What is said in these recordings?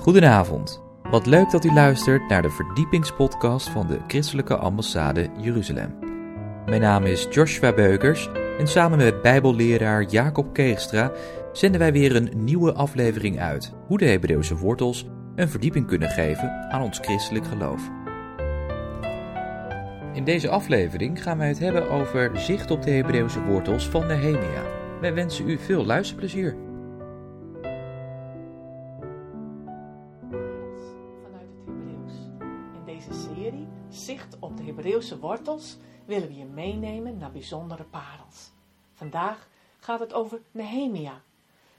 Goedenavond. Wat leuk dat u luistert naar de verdiepingspodcast van de Christelijke Ambassade Jeruzalem. Mijn naam is Joshua Beukers en samen met Bijbelleraar Jacob Keegstra zenden wij weer een nieuwe aflevering uit hoe de Hebreeuwse wortels een verdieping kunnen geven aan ons christelijk geloof. In deze aflevering gaan wij het hebben over zicht op de Hebreeuwse wortels van Nehemia. Wij wensen u veel luisterplezier. Zicht op de Hebreeuwse wortels, willen we je meenemen naar bijzondere parels. Vandaag gaat het over Nehemia,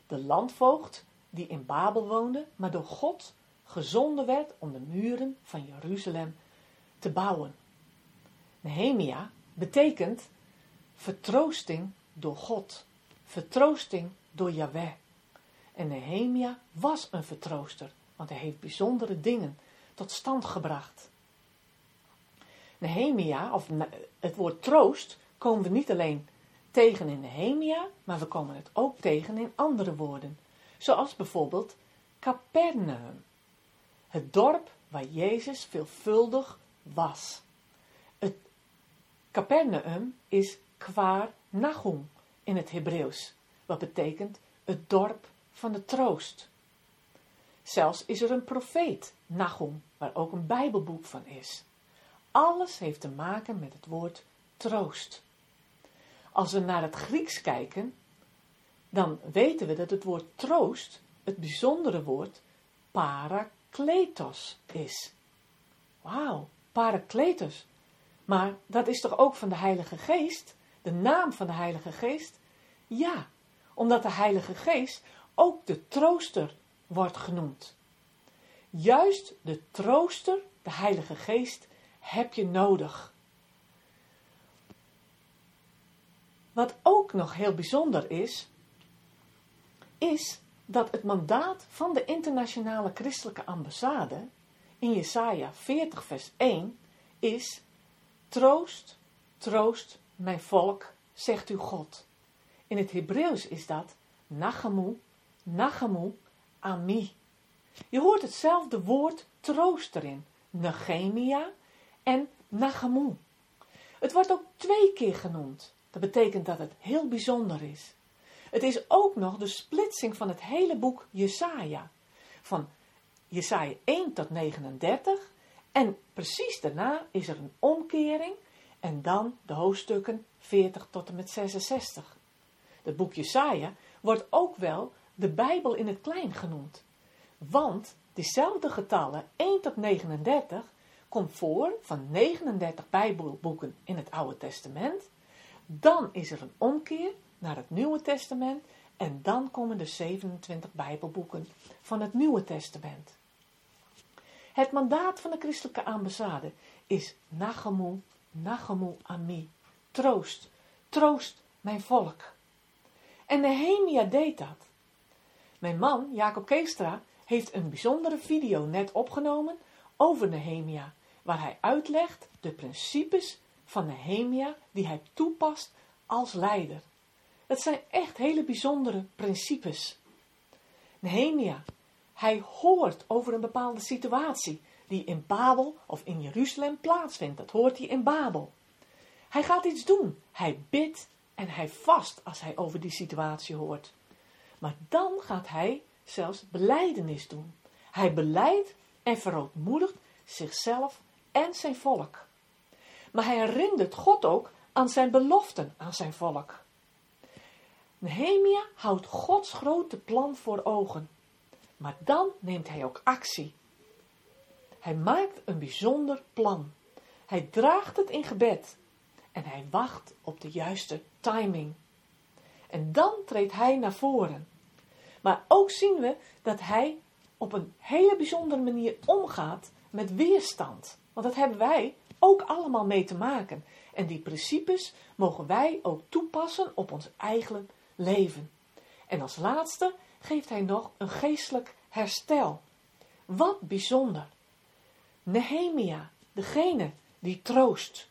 de landvoogd die in Babel woonde, maar door God gezonden werd om de muren van Jeruzalem te bouwen. Nehemia betekent vertroosting door God, vertroosting door Yahweh. En Nehemia was een vertrooster, want hij heeft bijzondere dingen tot stand gebracht. Nehemia, of het woord troost, komen we niet alleen tegen in Nehemia, maar we komen het ook tegen in andere woorden. Zoals bijvoorbeeld Capernaum, het dorp waar Jezus veelvuldig was. Het Capernaum is Kwaar Nahum in het Hebreeuws, wat betekent het dorp van de troost. Zelfs is er een profeet, Nahum, waar ook een Bijbelboek van is. Alles heeft te maken met het woord troost. Als we naar het Grieks kijken, dan weten we dat het woord troost het bijzondere woord parakletos is. Wauw, parakletos. Maar dat is toch ook van de Heilige Geest? De naam van de Heilige Geest? Ja, omdat de Heilige Geest ook de trooster wordt genoemd. Juist de trooster, de Heilige Geest, heb je nodig. Wat ook nog heel bijzonder is, is dat het mandaat van de internationale christelijke ambassade in Jesaja 40 vers 1 is Troost, troost mijn volk, zegt uw God. In het Hebreeuws is dat Nachamu, Nachamu, Ami. Je hoort hetzelfde woord troost erin, Nehemia en Nachamu. Het wordt ook twee keer genoemd. Dat betekent dat het heel bijzonder is. Het is ook nog de splitsing van het hele boek Jesaja. Van Jesaja 1 tot 39 en precies daarna is er een omkering en dan de hoofdstukken 40 tot en met 66. Het boek Jesaja wordt ook wel de Bijbel in het klein genoemd. Want diezelfde getallen 1 tot 39 komt voor van 39 Bijbelboeken in het Oude Testament. Dan is er een omkeer naar het Nieuwe Testament en dan komen de 27 Bijbelboeken van het Nieuwe Testament. Het mandaat van de christelijke ambassade is Nachamu, Nachamu Ami. Troost, troost mijn volk. En Nehemia deed dat. Mijn man, Jacob Keestra, heeft een bijzondere video net opgenomen over Nehemia, waar hij uitlegt de principes van Nehemia die hij toepast als leider. Dat zijn echt hele bijzondere principes. Nehemia, hij hoort over een bepaalde situatie die in Babel of in Jeruzalem plaatsvindt. Dat hoort hij in Babel. Hij gaat iets doen. Hij bidt en hij vast als hij over die situatie hoort. Maar dan gaat hij zelfs beleidenis doen. Hij beleidt en verootmoedigt zichzelf en zijn volk. Maar hij herinnert God ook aan zijn beloften aan zijn volk. Nehemia houdt Gods grote plan voor ogen. Maar dan neemt hij ook actie. Hij maakt een bijzonder plan. Hij draagt het in gebed. En hij wacht op de juiste timing. En dan treedt hij naar voren. Maar ook zien we dat hij op een hele bijzondere manier omgaat met weerstand. Want dat hebben wij ook allemaal mee te maken. En die principes mogen wij ook toepassen op ons eigen leven. En als laatste geeft hij nog een geestelijk herstel. Wat bijzonder. Nehemia, degene die troost.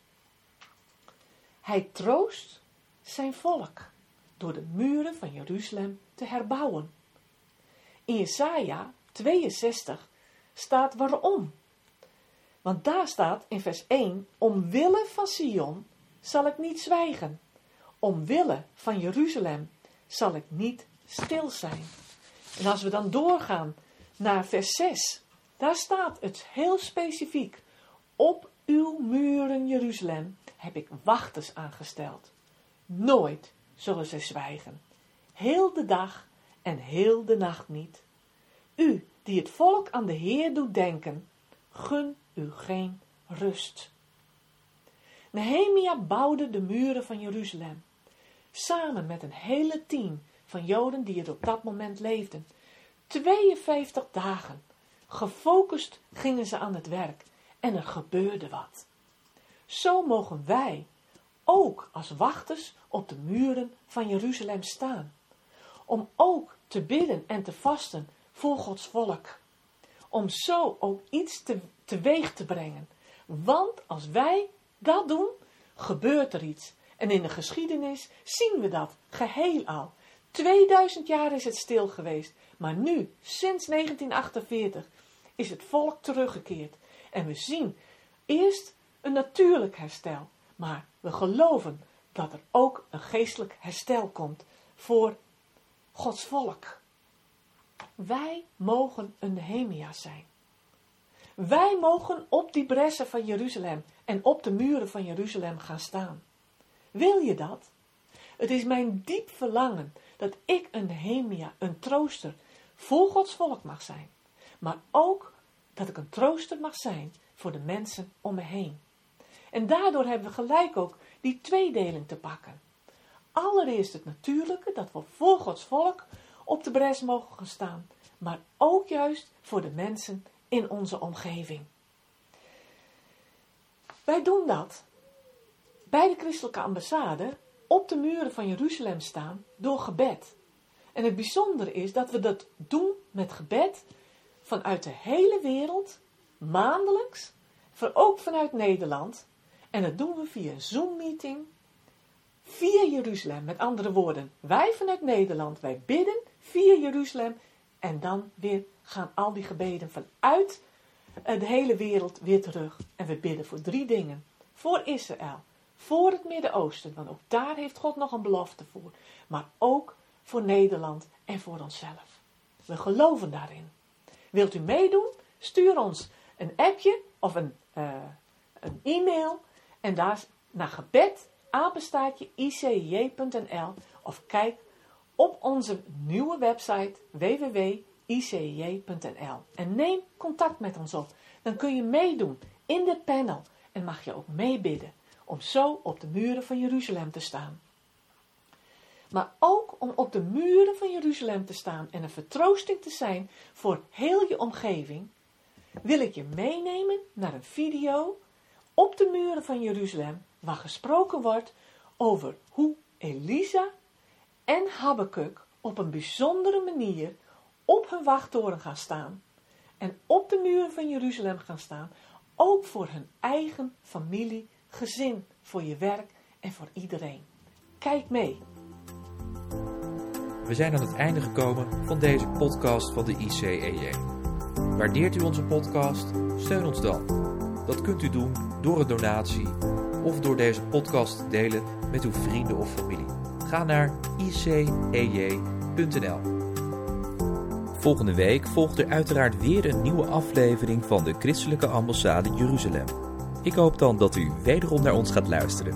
Hij troost zijn volk door de muren van Jeruzalem te herbouwen. In Jesaja 62 staat waarom. Want daar staat in vers 1: Omwille van Sion zal ik niet zwijgen. Omwille van Jeruzalem zal ik niet stil zijn. En als we dan doorgaan naar vers 6, daar staat het heel specifiek. Op uw muren Jeruzalem heb ik wachters aangesteld. Nooit zullen ze zwijgen. Heel de dag en heel de nacht niet. U die het volk aan de Heer doet denken, gun u geen rust. Nehemia bouwde de muren van Jeruzalem, samen met een hele team van Joden die er op dat moment leefden. 52 dagen, gefocust gingen ze aan het werk en er gebeurde wat. Zo mogen wij ook als wachters op de muren van Jeruzalem staan, om ook te bidden en te vasten voor Gods volk, om zo ook iets te, teweeg te brengen. Want als wij dat doen, gebeurt er iets. En in de geschiedenis zien we dat geheel al. 2000 jaar is het stil geweest, maar nu, sinds 1948, is het volk teruggekeerd. En we zien eerst een natuurlijk herstel, maar we geloven dat er ook een geestelijk herstel komt voor Gods volk. Wij mogen een Nehemia zijn. Wij mogen op die bressen van Jeruzalem en op de muren van Jeruzalem gaan staan. Wil je dat? Het is mijn diep verlangen dat ik een Nehemia, een trooster, voor Gods volk mag zijn. Maar ook dat ik een trooster mag zijn voor de mensen om me heen. En daardoor hebben we gelijk ook die tweedeling te pakken. Allereerst het natuurlijke, dat we voor Gods volk op de bres mogen gaan staan, maar ook juist voor de mensen in onze omgeving. Wij doen dat bij de christelijke ambassade op de muren van Jeruzalem staan door gebed. En het bijzondere is dat we dat doen met gebed vanuit de hele wereld, maandelijks, voor ook vanuit Nederland. En dat doen we via een Zoom-meeting, via Jeruzalem. Met andere woorden, wij vanuit Nederland, wij bidden via Jeruzalem en dan weer gaan al die gebeden vanuit eh, de hele wereld weer terug. En we bidden voor drie dingen. Voor Israël, voor het Midden-Oosten, want ook daar heeft God nog een belofte voor. Maar ook voor Nederland en voor onszelf. We geloven daarin. Wilt u meedoen? Stuur ons een appje of een, uh, een e-mail en daar naar gebed apenstaatje icj.nl of kijk op onze nieuwe website www.icj.nl en neem contact met ons op. Dan kun je meedoen in dit panel en mag je ook meebidden om zo op de muren van Jeruzalem te staan. Maar ook om op de muren van Jeruzalem te staan en een vertroosting te zijn voor heel je omgeving, wil ik je meenemen naar een video op de muren van Jeruzalem waar gesproken wordt over hoe Elisa en Habakkuk op een bijzondere manier op hun wachttoren gaan staan en op de muren van Jeruzalem gaan staan, ook voor hun eigen familie, gezin, voor je werk en voor iedereen. Kijk mee. We zijn aan het einde gekomen van deze podcast van de ICEJ. Waardeert u onze podcast? Steun ons dan. Dat kunt u doen door een donatie of door deze podcast te delen met uw vrienden of familie. Ga naar icej.nl. Volgende week volgt er uiteraard weer een nieuwe aflevering van de Christelijke Ambassade Jeruzalem. Ik hoop dan dat u wederom naar ons gaat luisteren.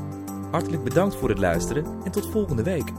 Hartelijk bedankt voor het luisteren en tot volgende week.